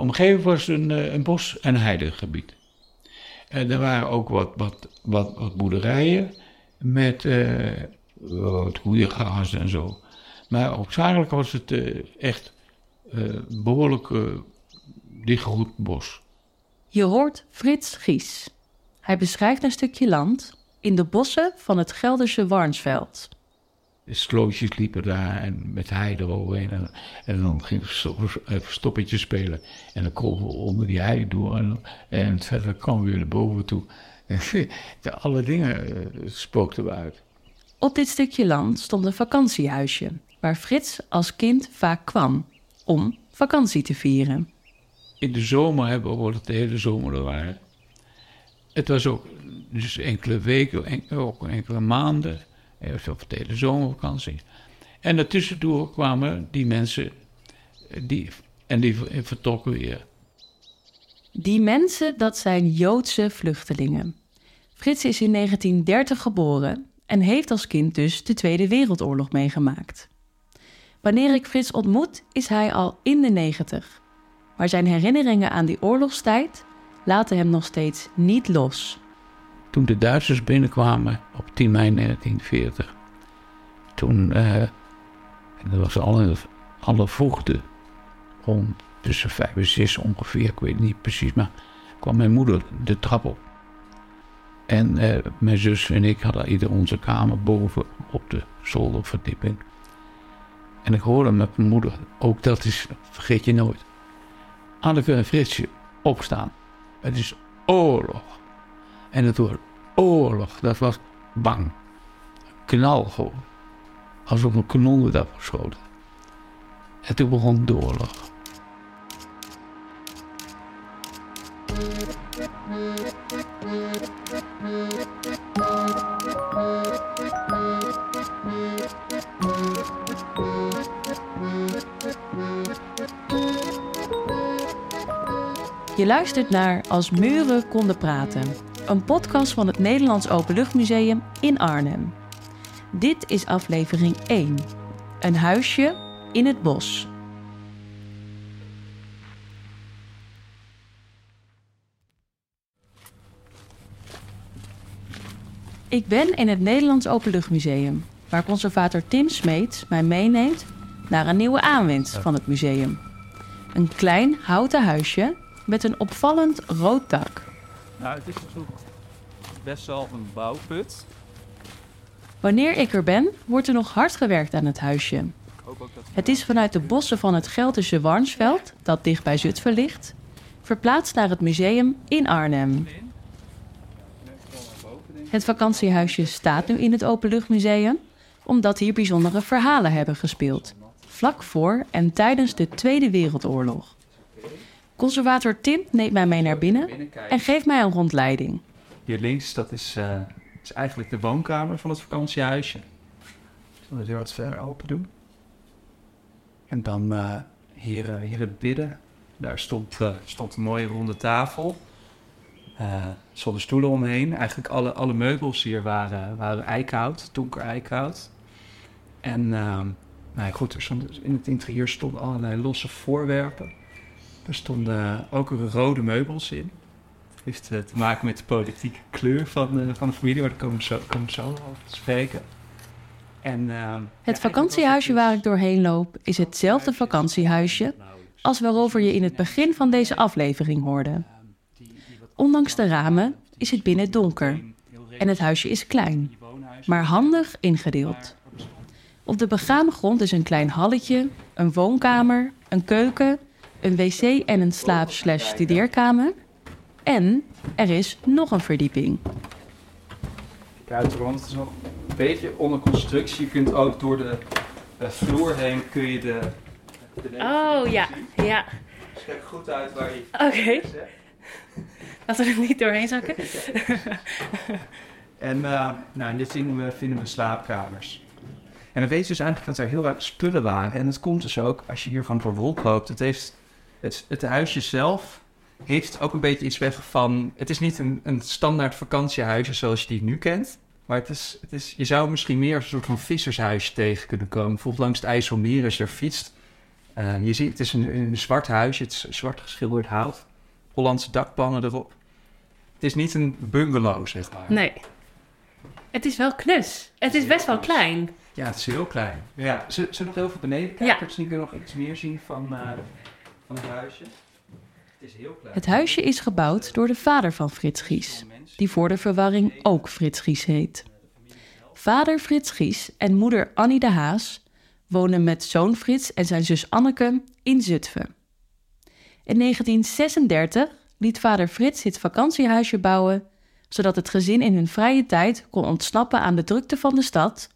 omgeving was een, eh, een bos- en heidegebied. En er waren ook wat, wat, wat, wat boerderijen met uh, wat en zo. Maar opzakelijk was het uh, echt uh, behoorlijk dichtgegroeid bos. Je hoort Frits Gies. Hij beschrijft een stukje land in de bossen van het Gelderse Warnsveld. Slootjes liepen daar en met hei eroverheen. En, en dan ging ik stoppetje spelen. En dan komen we onder die hei door. En, en verder kwamen we weer naar boven toe. En alle dingen uh, spookten we uit. Op dit stukje land stond een vakantiehuisje... waar Frits als kind vaak kwam om vakantie te vieren. In de zomer hebben we het de hele zomer er waren. Het was ook dus enkele weken, en, ook enkele maanden... Of de hele zomervakantie. En daartussendoor kwamen die mensen die, en die vertrokken weer. Die mensen, dat zijn Joodse vluchtelingen. Frits is in 1930 geboren en heeft als kind dus de Tweede Wereldoorlog meegemaakt. Wanneer ik Frits ontmoet, is hij al in de negentig. Maar zijn herinneringen aan die oorlogstijd laten hem nog steeds niet los. Toen de Duitsers binnenkwamen op 10 mei 1940, toen, uh, dat was alle, alle vroegte, om tussen vijf en zes ongeveer, ik weet niet precies, maar kwam mijn moeder de trap op. En uh, mijn zus en ik hadden ieder onze kamer boven op de zolderverdieping. En ik hoorde met mijn moeder, ook dat is, vergeet je nooit. Anneke en Fritsje, opstaan. Het is oorlog. En het woord oorlog, dat was bang. Knal gewoon. Alsof een kanon werd afgeschoten. En toen begon oorlog. Je luistert naar Als muren konden praten, een podcast van het Nederlands Openluchtmuseum in Arnhem. Dit is aflevering 1, een huisje in het bos. Ik ben in het Nederlands Openluchtmuseum, waar conservator Tim Smeets mij meeneemt naar een nieuwe aanwinst van het museum. Een klein houten huisje met een opvallend rood dak. Nou, het is best wel een bouwput. Wanneer ik er ben, wordt er nog hard gewerkt aan het huisje. Het is vanuit de bossen van het Gelderse Warnsveld, dat dicht bij Zutphen ligt, verplaatst naar het museum in Arnhem. Het vakantiehuisje staat nu in het Openluchtmuseum, omdat hier bijzondere verhalen hebben gespeeld, vlak voor en tijdens de Tweede Wereldoorlog. Conservator Tim neemt mij mee naar binnen en geeft mij een rondleiding. Hier links, dat is, uh, is eigenlijk de woonkamer van het vakantiehuisje. Ik zal het weer wat verder open doen. En dan uh, hier, uh, hier het bidden. Daar stond, stond een mooie ronde tafel. zonder stoelen omheen. Eigenlijk alle, alle meubels hier waren, waren eikenhout, donker eikenhout. En nou goed, er stond, in het interieur stonden allerlei losse voorwerpen. Er stonden ook rode meubels in. Heeft te maken met de politieke kleur van, de, van de familie, waar komen we zo, komen zo over te spreken. En, uh, het ja, vakantiehuisje waar ik doorheen loop is hetzelfde vakantiehuisje als waarover je in het begin van deze aflevering hoorde. Ondanks de ramen is het binnen donker en het huisje is klein, maar handig ingedeeld. Op de begane grond is een klein halletje, een woonkamer, een keuken, een wc en een slaap-slash-studeerkamer. En er is nog een verdieping. Kijk, want het is nog een beetje onder constructie. Je kunt ook door de uh, vloer heen kun je de... de oh ja, ja. Dus kijk goed uit waar je... Oké. Okay. Laten we er niet doorheen zakken. en uh, nou, dit vinden we, vinden we slaapkamers. En we weten dus eigenlijk dat er heel erg spullen waren. En het komt dus ook, als je hier van voor wolk loopt, het heeft het, het huisje zelf heeft ook een beetje iets weg van... Het is niet een, een standaard vakantiehuisje zoals je die nu kent. Maar het is, het is, je zou misschien meer een soort van vissershuisje tegen kunnen komen. Bijvoorbeeld langs het IJsselmeer als je er fietst. Uh, Uh, je ziet, het is een, een zwart huisje, het is zwart geschilderd hout. Hollandse dakpannen erop. Het is niet een bungalow, zeg maar. Nee. Het is wel knus. Het is best wel klein. Ja, het is heel klein. Ja. Zullen we nog heel veel beneden kijken? Ja. Misschien kunnen we nog iets meer zien van, uh, van het huisje. Het is heel klein. Het huisje is gebouwd door de vader van Frits Gies, die voor de verwarring ook Frits Gies heet. Vader Frits Gies en moeder Annie de Haas wonen met zoon Frits en zijn zus Anneke in Zutphen. In 1936 liet vader Frits dit vakantiehuisje bouwen, zodat het gezin in hun vrije tijd kon ontsnappen aan de drukte van de stad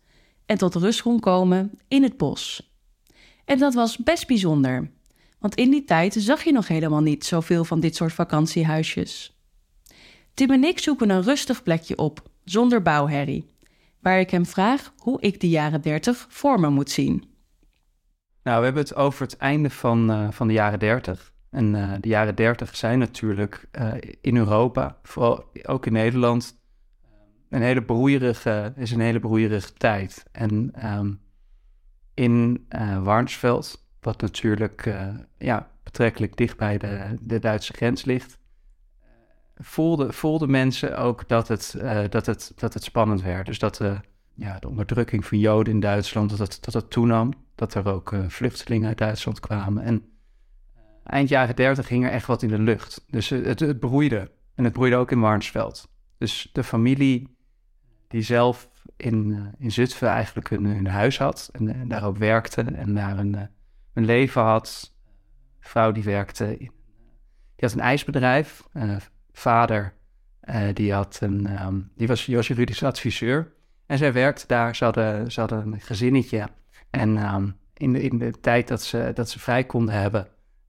en tot rust kon komen in het bos. En dat was best bijzonder, want in die tijd zag je nog helemaal niet zoveel van dit soort vakantiehuisjes. Tim en ik zoeken een rustig plekje op, zonder bouwherrie, waar ik hem vraag hoe ik de jaren 30 voor me moet zien. Nou, we hebben het over het einde van, uh, van de jaren 30. En uh, de jaren 30 zijn natuurlijk uh, in Europa, vooral ook in Nederland, een hele broeierige, is een hele broeierige tijd. En um, in Warnsveld, wat natuurlijk ja, betrekkelijk dicht bij de, de Duitse grens ligt, voelden voelde mensen ook dat het, dat, het, dat het spannend werd. Dus dat de, ja, de onderdrukking van Joden in Duitsland, dat dat toenam. Dat er ook vluchtelingen uit Duitsland kwamen. En eind jaren 30 ging er echt wat in de lucht. Dus het, het broeide. En het broeide ook in Warnsveld. Dus de familie die zelf in, in Zutphen eigenlijk hun, hun huis had en, en, daar ook werkte en daar een, een leven had. vrouw die werkte, die had een ijsbedrijf. Uh, vader die, had een, um, die was, juridisch adviseur. En zij werkte daar, ze hadden, ze hadden een gezinnetje. En um, in, de, in de tijd dat ze, dat ze vrij konden hebben,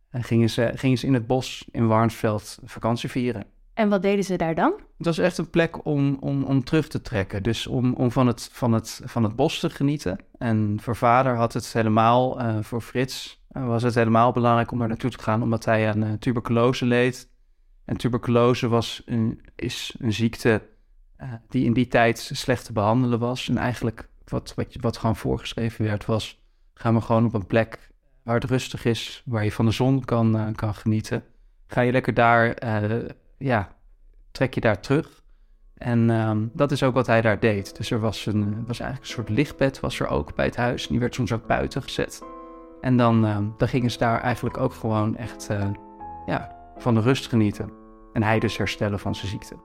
en gingen ze, gingen ze in het bos in Warnsveld vakantie vieren. En wat deden ze daar dan? Het was echt een plek om, om, om terug te trekken. Dus om, om van, het, van, het, van het bos te genieten. En voor vader had het helemaal, uh, voor Frits uh, was het helemaal belangrijk om daar naartoe te gaan, omdat hij aan uh, tuberculose leed. En tuberculose was een, is een ziekte die in die tijd slecht te behandelen was. En eigenlijk wat, wat, wat gewoon voorgeschreven werd was, gaan we gewoon op een plek waar het rustig is, waar je van de zon kan, kan genieten. Ga je lekker daar, ja, trek je daar terug. En um, dat is ook wat hij daar deed. Dus er was, een, was eigenlijk een soort lichtbed was er ook bij het huis. En die werd soms ook buiten gezet. En dan, um, dan gingen ze daar eigenlijk ook gewoon echt uh, ja, van de rust genieten. En hij dus herstellen van zijn ziekte.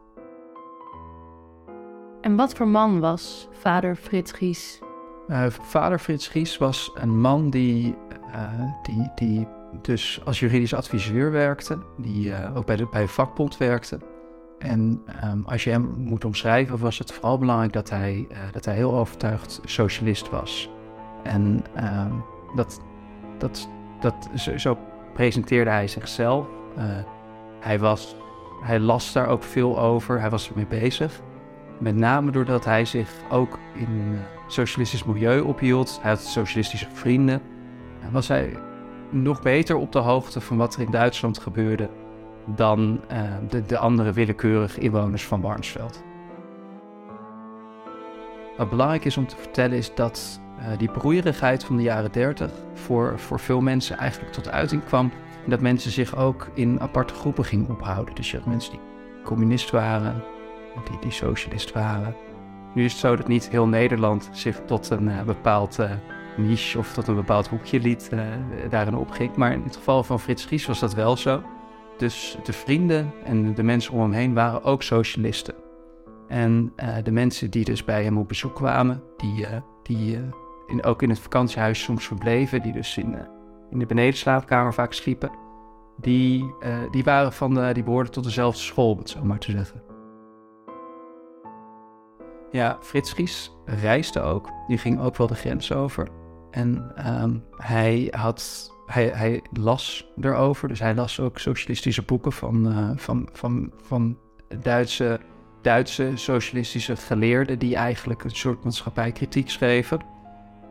En wat voor man was vader Frits Gies? Uh, vader Frits Gies was een man die uh, die, die dus als juridisch adviseur werkte, die uh, ook bij de bij vakbond werkte. En um, als je hem moet omschrijven, was het vooral belangrijk dat hij, uh, dat hij heel overtuigd socialist was. En um, dat, dat, dat, zo, presenteerde hij zichzelf. hij, was, hij las daar ook veel over, hij was ermee bezig. Met name doordat hij zich ook in een socialistisch milieu ophield. Hij had socialistische vrienden was hij nog beter op de hoogte van wat er in Duitsland gebeurde dan uh, de, de, andere willekeurige inwoners van Warnsveld. Wat belangrijk is om te vertellen is dat uh, die broeierigheid van de jaren 30 voor, voor veel mensen eigenlijk tot uiting kwam. En dat mensen zich ook in aparte groepen gingen ophouden. Dus je had mensen die communist waren, die, die socialist waren. Nu is het zo dat niet heel Nederland zich tot een uh, bepaald niche of tot een bepaald hoekje liet uh, daarin opging. Maar in het geval van Frits Gies was dat wel zo. Dus de vrienden en de mensen om hem heen waren ook socialisten. En uh, de mensen die dus bij hem op bezoek kwamen, die, uh, die in, ook in het vakantiehuis soms verbleven, die dus in, in de benedenslaapkamer vaak sliepen, die, die, waren van die behoorden tot dezelfde school, om het zo maar te zeggen. Ja, Frits Gies reisde ook. Die ging ook wel de grens over. En um, hij, had, hij, hij las erover, dus hij las ook socialistische boeken van, uh, van, van, van Duitse, Duitse socialistische geleerden die eigenlijk een soort maatschappijkritiek schreven.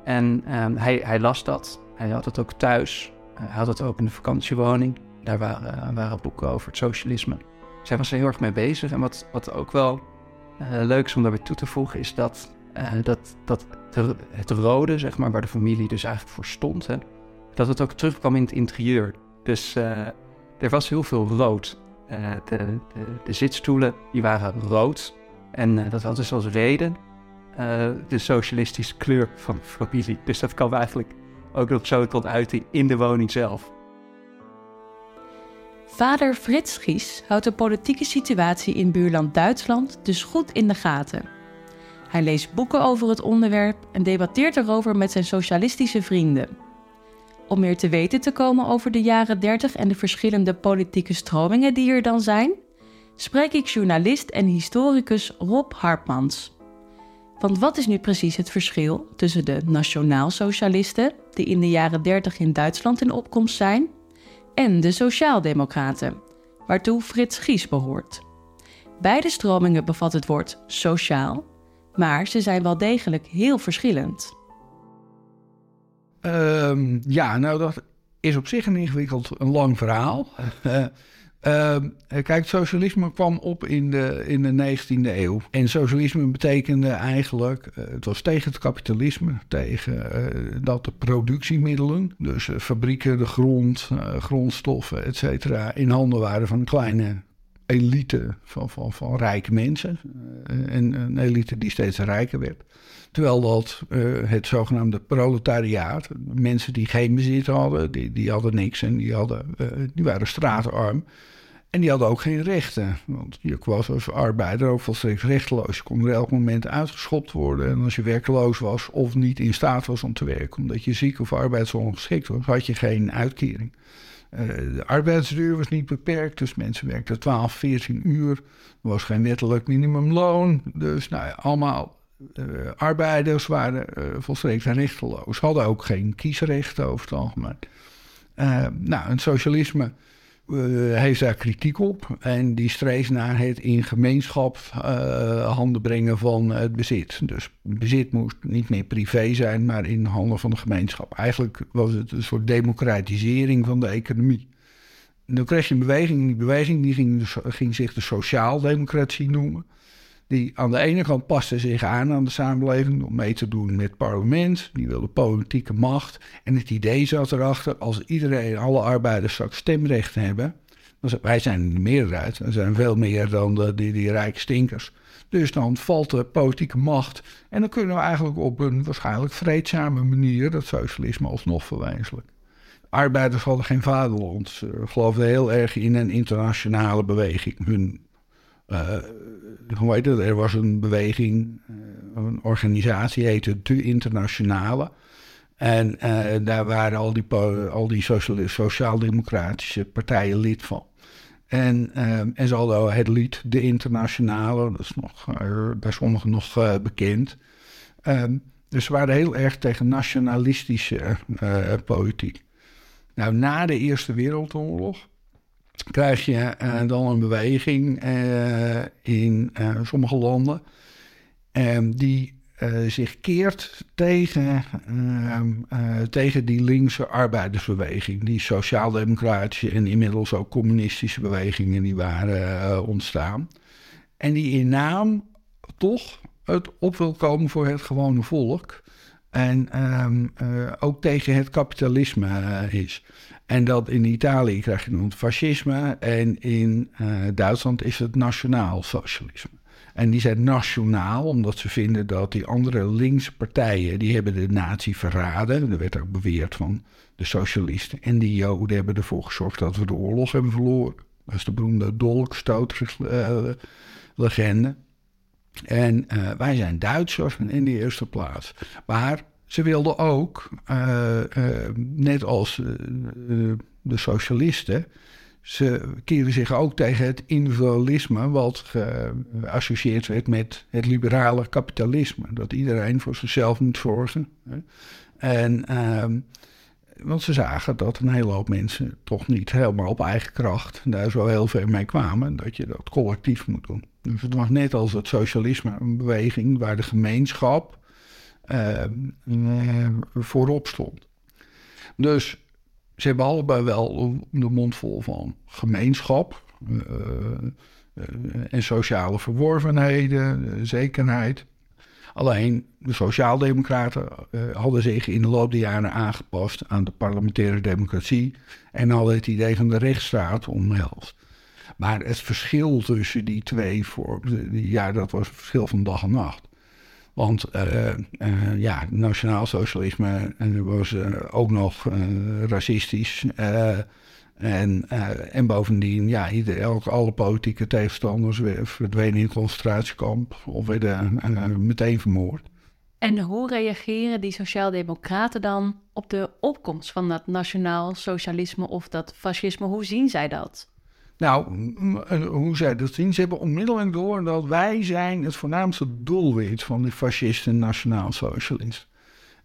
En um, hij, hij las dat. Hij had het ook thuis. Hij had het ook in de vakantiewoning. Daar waren, waren boeken over het socialisme. Zij was er heel erg mee bezig. En wat, wat ook wel uh, leuk is om daarbij toe te voegen, is dat, uh, dat, dat het rode, zeg maar, waar de familie dus eigenlijk voor stond. Hè. dat het ook terugkwam in het interieur. Dus er was heel veel rood. De, de, de, zitstoelen die waren rood. En dat had dus als reden de socialistische kleur van de familie. Dus dat kwam eigenlijk ook nog zo tot uiting in de woning zelf. Vader Frits Gies houdt de politieke situatie in buurland Duitsland dus goed in de gaten. Hij leest boeken over het onderwerp en debatteert erover met zijn socialistische vrienden. Om meer te weten te komen over de jaren 30 en de verschillende politieke stromingen die er dan zijn, spreek ik journalist en historicus Rob Hartmans. Want wat is nu precies het verschil tussen de nationaal-socialisten, die in de jaren 30 in Duitsland in opkomst zijn, en de Sociaaldemocraten, waartoe Frits Gies behoort? Beide stromingen bevatten het woord sociaal, maar ze zijn wel degelijk heel verschillend. Um, ja, nou dat is op zich een ingewikkeld, een lang verhaal. Uh, kijk, socialisme kwam op in de, in de 19e eeuw. En socialisme betekende eigenlijk, uh, het was tegen het kapitalisme, tegen uh, dat de productiemiddelen, dus fabrieken, de grond, grondstoffen, et cetera, in handen waren van kleine elite van, van, van rijke mensen. en een elite die steeds rijker werd. Terwijl dat het zogenaamde proletariaat, mensen die geen bezit hadden, die, die hadden niks en die, hadden, die waren straatarm. En die hadden ook geen rechten. Want je was als arbeider ook volstrekt rechteloos. Je kon er elk moment uitgeschopt worden. En als je werkloos was of niet in staat was om te werken, omdat je ziek of arbeidsongeschikt was, had je geen uitkering. Uh, de arbeidsduur was niet beperkt, dus mensen werkten 12, 14 uur. Er was geen wettelijk minimumloon. Dus nou allemaal uh, arbeiders waren uh, volstrekt rechteloos. Hadden ook geen kiesrecht over het algemeen. nou, een socialisme heeft daar kritiek op. En die streeft naar het in gemeenschap uh, handen brengen van het bezit. Dus bezit moest niet meer privé zijn, maar in handen van de gemeenschap. Eigenlijk was het een soort democratisering van de economie. dan kreeg beweging. Die beweging die ging, ging zich de sociaaldemocratie noemen die aan de ene kant paste zich aan aan de samenleving om mee te doen met het parlement. Die wilde politieke macht. En het idee zat erachter, als iedereen, alle arbeiders straks stemrecht hebben. Dan, wij zijn de meerderheid, er zijn veel meer dan de, die, die rijke stinkers. Dus dan valt de politieke macht. En dan kunnen we eigenlijk op een waarschijnlijk vreedzame manier dat socialisme alsnog verwezenlijken. Arbeiders hadden geen vaderland. Ze geloofden heel erg in een internationale beweging. Hun hoe heet? Er was een beweging, uh, een organisatie, heette De Internationale. En uh, daar waren al die, al die sociaal-democratische partijen lid van. En, en ze hadden het lied De Internationale, dat is nog, bij sommigen nog bekend. Um, dus ze waren heel erg tegen nationalistische politiek. Nou, na de Eerste Wereldoorlog krijg je uh, dan een beweging uh, in uh, sommige landen ehm, die zich keert tegen, ehm, tegen die linkse arbeidersbeweging. Die sociaal-democratische en inmiddels ook communistische bewegingen die waren ontstaan. En die in naam toch het op wil komen voor het gewone volk. En um, ook tegen het kapitalisme is. En dat in Italië krijg je het fascisme en in uh, Duitsland is het nationaal socialisme. En die zijn nationaal omdat ze vinden dat die andere linkse partijen, die hebben de natie verraden. Er werd ook beweerd van de socialisten en die joden hebben ervoor gezorgd dat we de oorlog hebben verloren. Dat is de beroemde dolkstootlegende. En uh, wij zijn Duitsers in de eerste plaats. Maar ze wilden ook, uh, uh, net als de socialisten, ze keren zich ook tegen het individualisme, wat geassocieerd werd met het liberale kapitalisme. Dat iedereen voor zichzelf moet zorgen. En, ehm, want ze zagen dat een hele hoop mensen toch niet helemaal op eigen kracht daar zo heel ver mee kwamen, dat je dat collectief moet doen. Dus het was net als het socialisme een beweging waar de gemeenschap uh, voorop stond. Dus ze hebben allebei wel de mond vol van gemeenschap uh, en sociale verworvenheden, zekerheid. Alleen de Sociaaldemocraten uh, hadden zich in de loop der jaren aangepast aan de parlementaire democratie en hadden het idee van de rechtsstaat omhelst. Maar het verschil tussen die twee vormen, ja, dat was een verschil van dag en nacht. Want uh, uh, ja, nationaal socialisme was ook nog racistisch. En, uh, en bovendien, ja, ieder, alle politieke tegenstanders verdwenen in een concentratiekamp of werden uh, meteen vermoord. En hoe reageren die sociaaldemocraten dan op de opkomst van dat nationaal socialisme of dat fascisme? Hoe zien zij dat? Nou, hoe zij dat zien, ze hebben onmiddellijk door dat wij zijn het voornaamste doelwit van de fascisten en nationaal socialisten.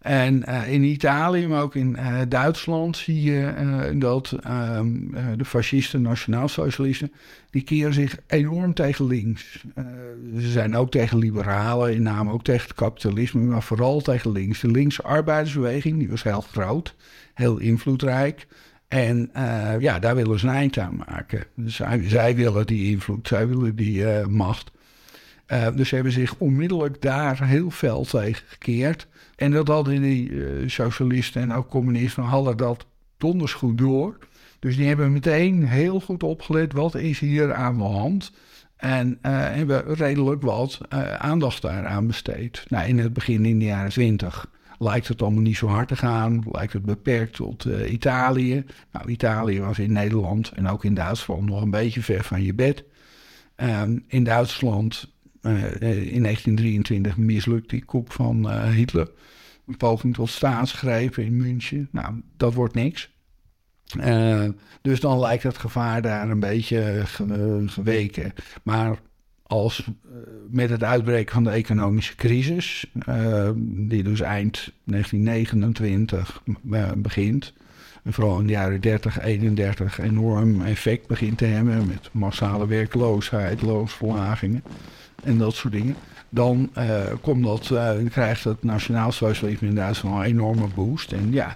En uh, in Italië, maar ook in uh, Duitsland, zie je uh, dat um, de fascisten, nationaalsocialisten, die keren zich enorm tegen links. ze zijn ook tegen liberalen, in name ook tegen het kapitalisme, maar vooral tegen links. De linkse arbeidersbeweging, die was heel groot, heel invloedrijk. En ja, daar willen ze een eind aan maken. Zij, zij willen die invloed, zij willen die macht. Dus ze hebben zich onmiddellijk daar heel fel tegen gekeerd. En dat hadden die uh, socialisten en ook communisten hadden dat donders goed door. Dus die hebben meteen heel goed opgelet wat is hier aan de hand. En hebben redelijk wat aandacht daaraan besteed. Nou, in het begin in de jaren twintig lijkt het allemaal niet zo hard te gaan. Lijkt het beperkt tot Italië. Nou, Italië was in Nederland en ook in Duitsland nog een beetje ver van je bed. Um, in Duitsland in 1923 mislukt die koep van Hitler een poging tot staatsgreep in München. Nou, dat wordt niks. Uh, dus dan lijkt het gevaar daar een beetje geweken. Maar als met het uitbreken van de economische crisis, die dus eind 1929 begint, en vooral in de jaren 30, 31 enorm effect begint te hebben met massale werkloosheid, loonsverlagingen en dat soort dingen dan uh, komt dat, uh, krijgt het nationaal socialisme in Duitsland een enorme boost. En ja,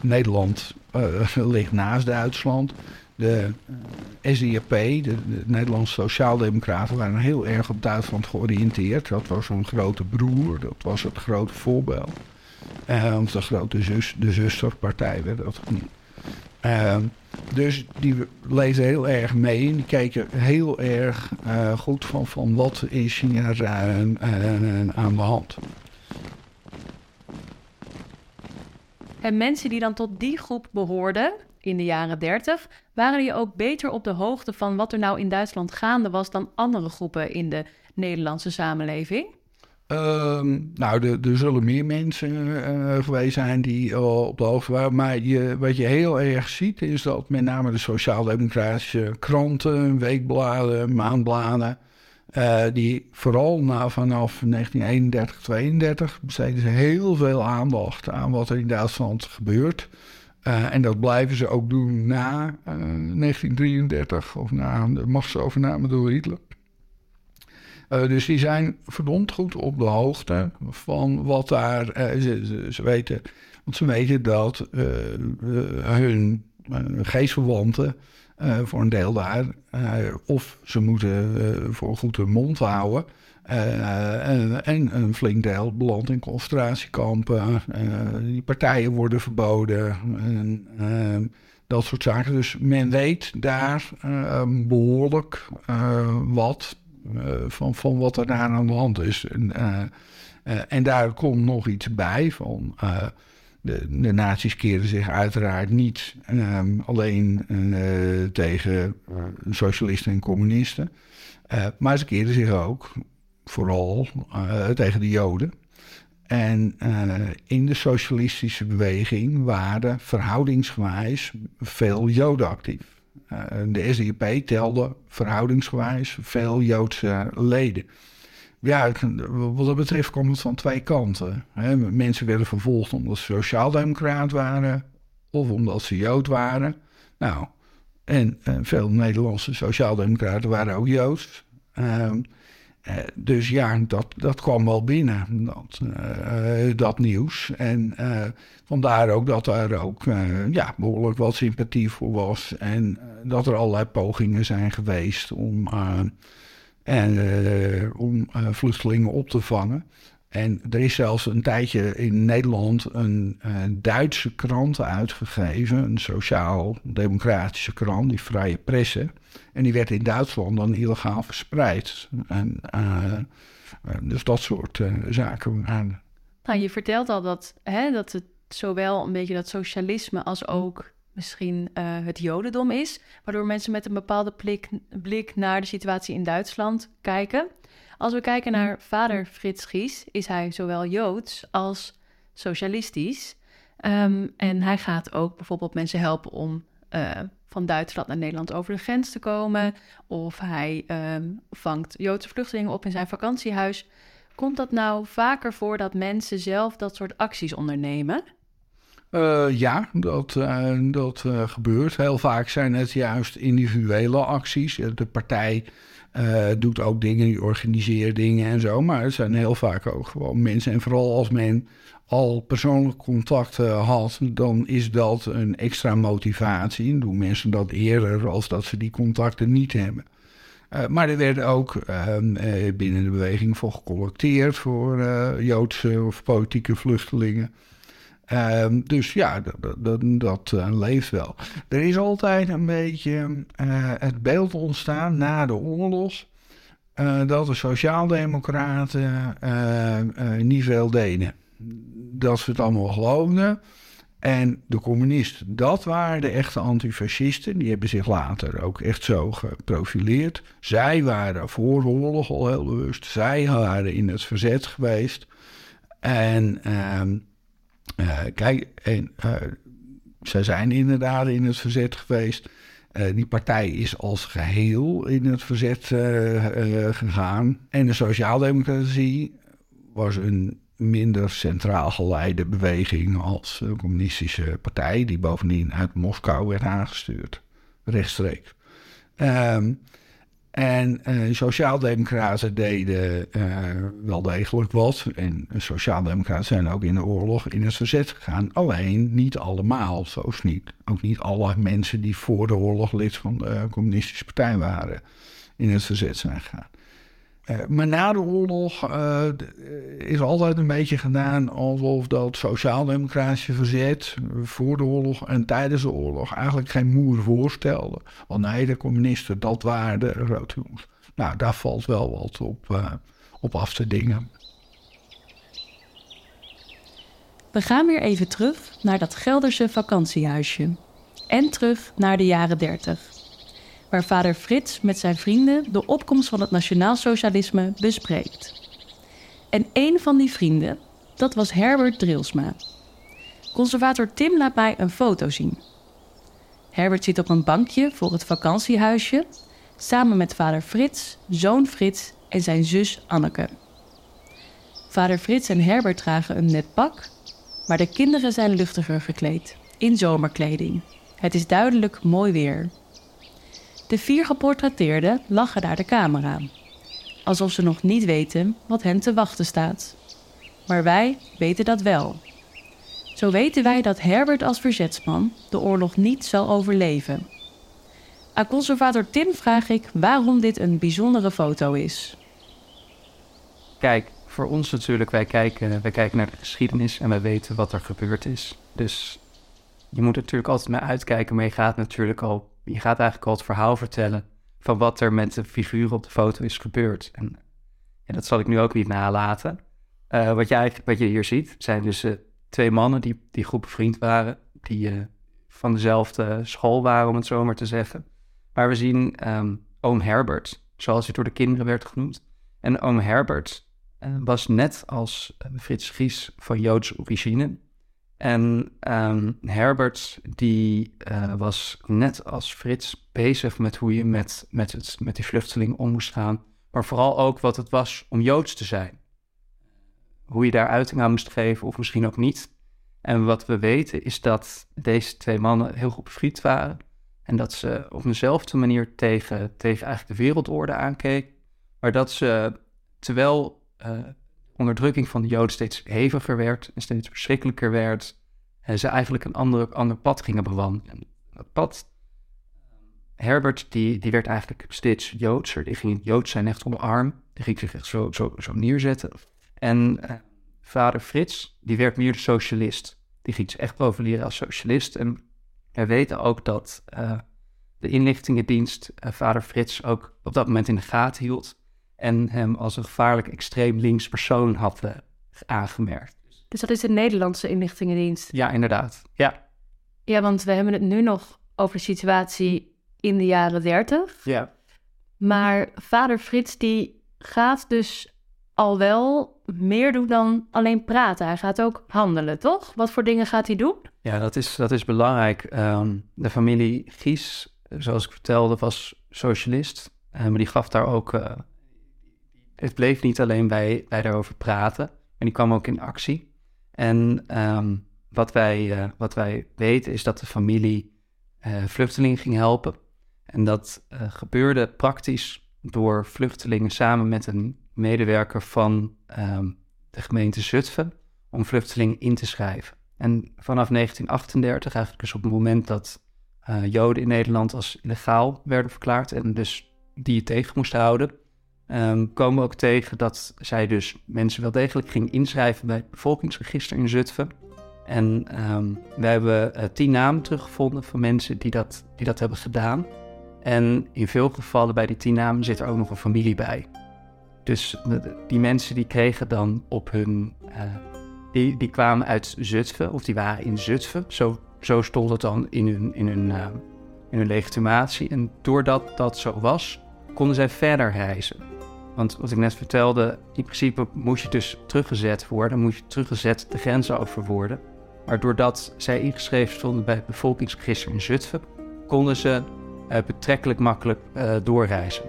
Nederland uh, ligt naast Duitsland. De SDAP, de, de Nederlandse Sociaaldemocraten, waren heel erg op Duitsland georiënteerd. Dat was een grote broer, dat was het grote voorbeeld. De grote zus, de zusterpartij werd dat genoemd. Ehm, dus die lezen heel erg mee en die kijken heel erg uh, goed van, van wat is hier uh, aan de hand. En mensen die dan tot die groep behoorden in de jaren 30, waren die ook beter op de hoogte van wat er nou in Duitsland gaande was dan andere groepen in de Nederlandse samenleving? Uh, nou, er, zullen meer mensen uh, zijn die uh, op de hoogte waren. Maar je, wat je heel erg ziet is dat met name de sociaal-democratische kranten, weekbladen, maandbladen... Uh, die vooral na, vanaf 1931, 32 besteden ze heel veel aandacht aan wat er in Duitsland gebeurt. en dat blijven ze ook doen na 1933 of na de machtsovername door Hitler. Uh, dus die zijn verdomd goed op de hoogte van wat daar. Uh, ze, weten, want ze weten dat uh, hun geestverwanten voor een deel daar. of ze moeten voor goed hun mond houden. en, en, een flink deel belandt in concentratiekampen. die partijen worden verboden. En, dat soort zaken. Dus men weet daar behoorlijk wat eh, van, van wat er daar aan de hand is. En, eh, eh, en daar komt nog iets bij van. De, de nazi's keren zich uiteraard niet um, alleen tegen socialisten en communisten, maar ze keren zich ook vooral tegen de Joden. En in de socialistische beweging waren verhoudingsgewijs veel Joden actief. Eh, de SDAP telde verhoudingsgewijs veel Joodse leden. Ja, wat dat betreft komt het van twee kanten. Mensen werden vervolgd omdat ze sociaaldemocraat waren of omdat ze Jood waren. Nou, en, veel Nederlandse sociaaldemocraten waren ook Joods. Eh, dus ja, dat, dat kwam wel binnen, dat, uh, dat nieuws. En vandaar ook dat er ook ja, behoorlijk wat sympathie voor was. En dat er allerlei pogingen zijn geweest om, en, om vluchtelingen op te vangen. En er is zelfs een tijdje in Nederland een, Duitse krant uitgegeven, een sociaal-democratische krant, die Vrije Presse. En die werd in Duitsland dan illegaal verspreid. En, uh, dus dat soort zaken. Nou, je vertelt al dat, hè, dat het zowel een beetje dat socialisme als ook misschien het jodendom is, waardoor mensen met een bepaalde blik naar de situatie in Duitsland kijken. Als we kijken naar vader Frits Gies, is hij zowel joods als socialistisch. Um, en hij gaat ook bijvoorbeeld mensen helpen om uh, van Duitsland naar Nederland over de grens te komen. Of hij um, vangt Joodse vluchtelingen op in zijn vakantiehuis. Komt dat nou vaker voor dat mensen zelf dat soort acties ondernemen? Uh, ja, dat, uh, dat gebeurt. Heel vaak zijn het juist individuele acties. De partij doet ook dingen, organiseert dingen en zo. Maar het zijn heel vaak ook gewoon mensen. En vooral als men al persoonlijk contact had, dan is dat een extra motivatie. Doen mensen dat eerder als dat ze die contacten niet hebben. maar er werd ook ehm, binnen de beweging voor gecollecteerd voor Joodse of politieke vluchtelingen. Ehm, dus ja, dat, dat, dat uh, leeft wel. Er is altijd een beetje uh, het beeld ontstaan na de oorlog. Uh, dat de Sociaaldemocraten niet veel deden. Dat ze het allemaal geloofden. En de communisten, dat waren de echte antifascisten. Die hebben zich later ook echt zo geprofileerd. Zij waren voor de oorlog al heel bewust. Zij waren in het verzet geweest. En ehm, kijk, en, uh, zij zijn inderdaad in het verzet geweest. Uh, die partij is als geheel in het verzet gegaan. En de sociaaldemocratie was een minder centraal geleide beweging als de communistische partij, die bovendien uit Moskou werd aangestuurd, rechtstreeks. Um, en uh, sociaaldemocraten deden uh, wel degelijk wat. En sociaaldemocraten zijn ook in de oorlog in het verzet gegaan. Alleen niet allemaal, zo is niet. Ook niet alle mensen die voor de oorlog lid van de communistische partij waren in het verzet zijn gegaan. Uh, maar na de oorlog uh, is altijd een beetje gedaan alsof dat sociaal-democratische verzet voor de oorlog en tijdens de oorlog eigenlijk geen moer voorstelde. Want nee, de communisten, dat waren de roodjongens. Nou, daar valt wel wat op, op af te dingen. We gaan weer even terug naar dat Gelderse vakantiehuisje. En terug naar de jaren dertig waar vader Frits met zijn vrienden de opkomst van het nationaalsocialisme bespreekt. En een van die vrienden, dat was Herbert Drilsma. Conservator Tim laat mij een foto zien. Herbert zit op een bankje voor het vakantiehuisje, samen met vader Frits, zoon Frits en zijn zus Anneke. Vader Frits en Herbert dragen een net pak, maar de kinderen zijn luchtiger gekleed, in zomerkleding. Het is duidelijk mooi weer. De vier geportretteerden lachen naar de camera, alsof ze nog niet weten wat hen te wachten staat. Maar wij weten dat wel. Zo weten wij dat Herbert als verzetsman de oorlog niet zal overleven. Aan conservator Tim vraag ik waarom dit een bijzondere foto is. Kijk, voor ons natuurlijk, wij kijken, wij kijken naar de geschiedenis en wij weten wat er gebeurd is. Dus je moet natuurlijk altijd maar uitkijken, maar je gaat natuurlijk al je gaat eigenlijk al het verhaal vertellen van wat er met de figuur op de foto is gebeurd. En, en dat zal ik nu ook niet nalaten. Uh, wat, eigenlijk, wat je hier ziet, zijn dus uh, twee mannen die, die goed bevriend waren, die uh, van dezelfde school waren, om het zo maar te zeggen. Maar we zien um, oom Herbert, zoals hij door de kinderen werd genoemd. En oom Herbert was net als Frits Gies van Joodse origine. En um, Herbert, die uh, was net als Frits bezig met hoe je met, met, het, met die vluchteling om moest gaan. Maar vooral ook wat het was om Joods te zijn. Hoe je daar uiting aan moest geven, of misschien ook niet. En wat we weten is dat deze twee mannen heel goed bevriend waren. En dat ze op dezelfde manier tegen, tegen eigenlijk de wereldorde aankeken. Maar dat ze, terwijl uh, onderdrukking van de Joden steeds heviger werd en steeds verschrikkelijker werd. En ze eigenlijk een ander, ander pad gingen bewandelen. Dat pad, Herbert, die, die werd eigenlijk steeds Joodser. Die ging Joods zijn echt omarm. Die ging zich echt zo, zo, zo neerzetten. En uh, vader Frits, die werd meer socialist. Die ging zich echt profileren als socialist. En we weten ook dat de inlichtingendienst vader Frits ook op dat moment in de gaten hield. En hem als een gevaarlijk extreem links persoon had aangemerkt. Dus dat is de Nederlandse inlichtingendienst? Ja, inderdaad. Ja. Ja, want we hebben het nu nog over de situatie in de jaren dertig. Ja. Maar vader Frits die gaat dus al wel meer doen dan alleen praten. Hij gaat ook handelen, toch? Wat voor dingen gaat hij doen? Ja, dat is, dat is belangrijk. Ehm, de familie Gies, zoals ik vertelde, was socialist. Uh, maar die gaf daar ook... Uh, het bleef niet alleen bij, bij daarover praten. En die kwam ook in actie. En ehm, wat, wij, uh, wat wij weten is dat de familie vluchtelingen ging helpen. En dat gebeurde praktisch door vluchtelingen samen met een medewerker van um, de gemeente Zutphen om vluchtelingen in te schrijven. En vanaf 1938, eigenlijk dus op het moment dat uh, Joden in Nederland als illegaal werden verklaard en dus die je tegen moesten houden, um, komen we ook tegen dat zij dus mensen wel degelijk ging inschrijven bij het bevolkingsregister in Zutphen. En um, we hebben uh, tien namen teruggevonden van mensen die dat, die dat hebben gedaan. En in veel gevallen bij die tien namen zit er ook nog een familie bij. Dus die mensen die kregen dan op hun. Uh, die, die kwamen uit Zutphen, of die waren in Zutphen. Zo, zo stond het dan in hun, in, hun, uh, in hun legitimatie. En doordat dat zo was, konden zij verder reizen. Want wat ik net vertelde, in principe moest je dus teruggezet worden, moest je teruggezet de grens over worden. Maar doordat zij ingeschreven stonden bij het bevolkingsregister in Zutphen, konden ze uh, betrekkelijk makkelijk uh, doorreizen.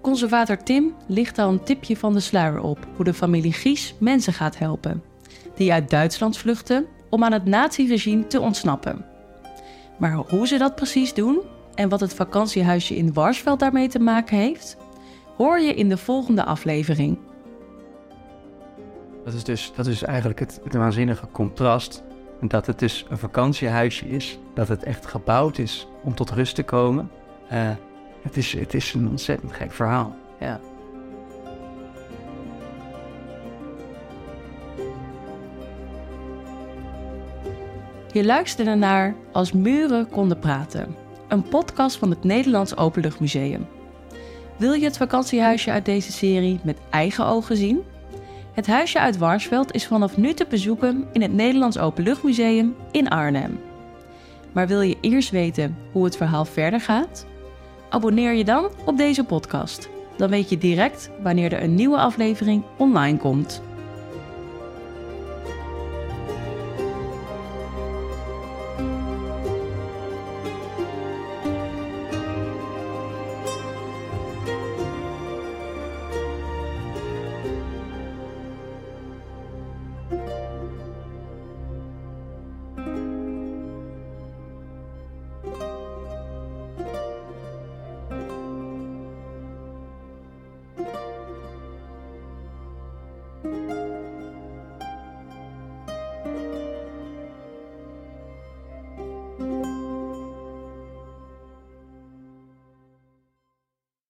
Conservator Tim ligt al een tipje van de sluier op hoe de familie Gies mensen gaat helpen, die uit Duitsland vluchten om aan het naziregime te ontsnappen. Maar hoe ze dat precies doen en wat het vakantiehuisje in Warsveld daarmee te maken heeft, hoor je in de volgende aflevering. Dat is dus dat is eigenlijk het, het waanzinnige contrast. Dat het dus een vakantiehuisje is, dat het echt gebouwd is om tot rust te komen. Uh, het is, het is een ontzettend gek verhaal. Ja. Je luisterde naar Als muren konden praten, een podcast van het Nederlands Openluchtmuseum. Wil je het vakantiehuisje uit deze serie met eigen ogen zien? Het huisje uit Warsveld is vanaf nu te bezoeken in het Nederlands Openluchtmuseum in Arnhem. Maar wil je eerst weten hoe het verhaal verder gaat? Abonneer je dan op deze podcast. Dan weet je direct wanneer er een nieuwe aflevering online komt.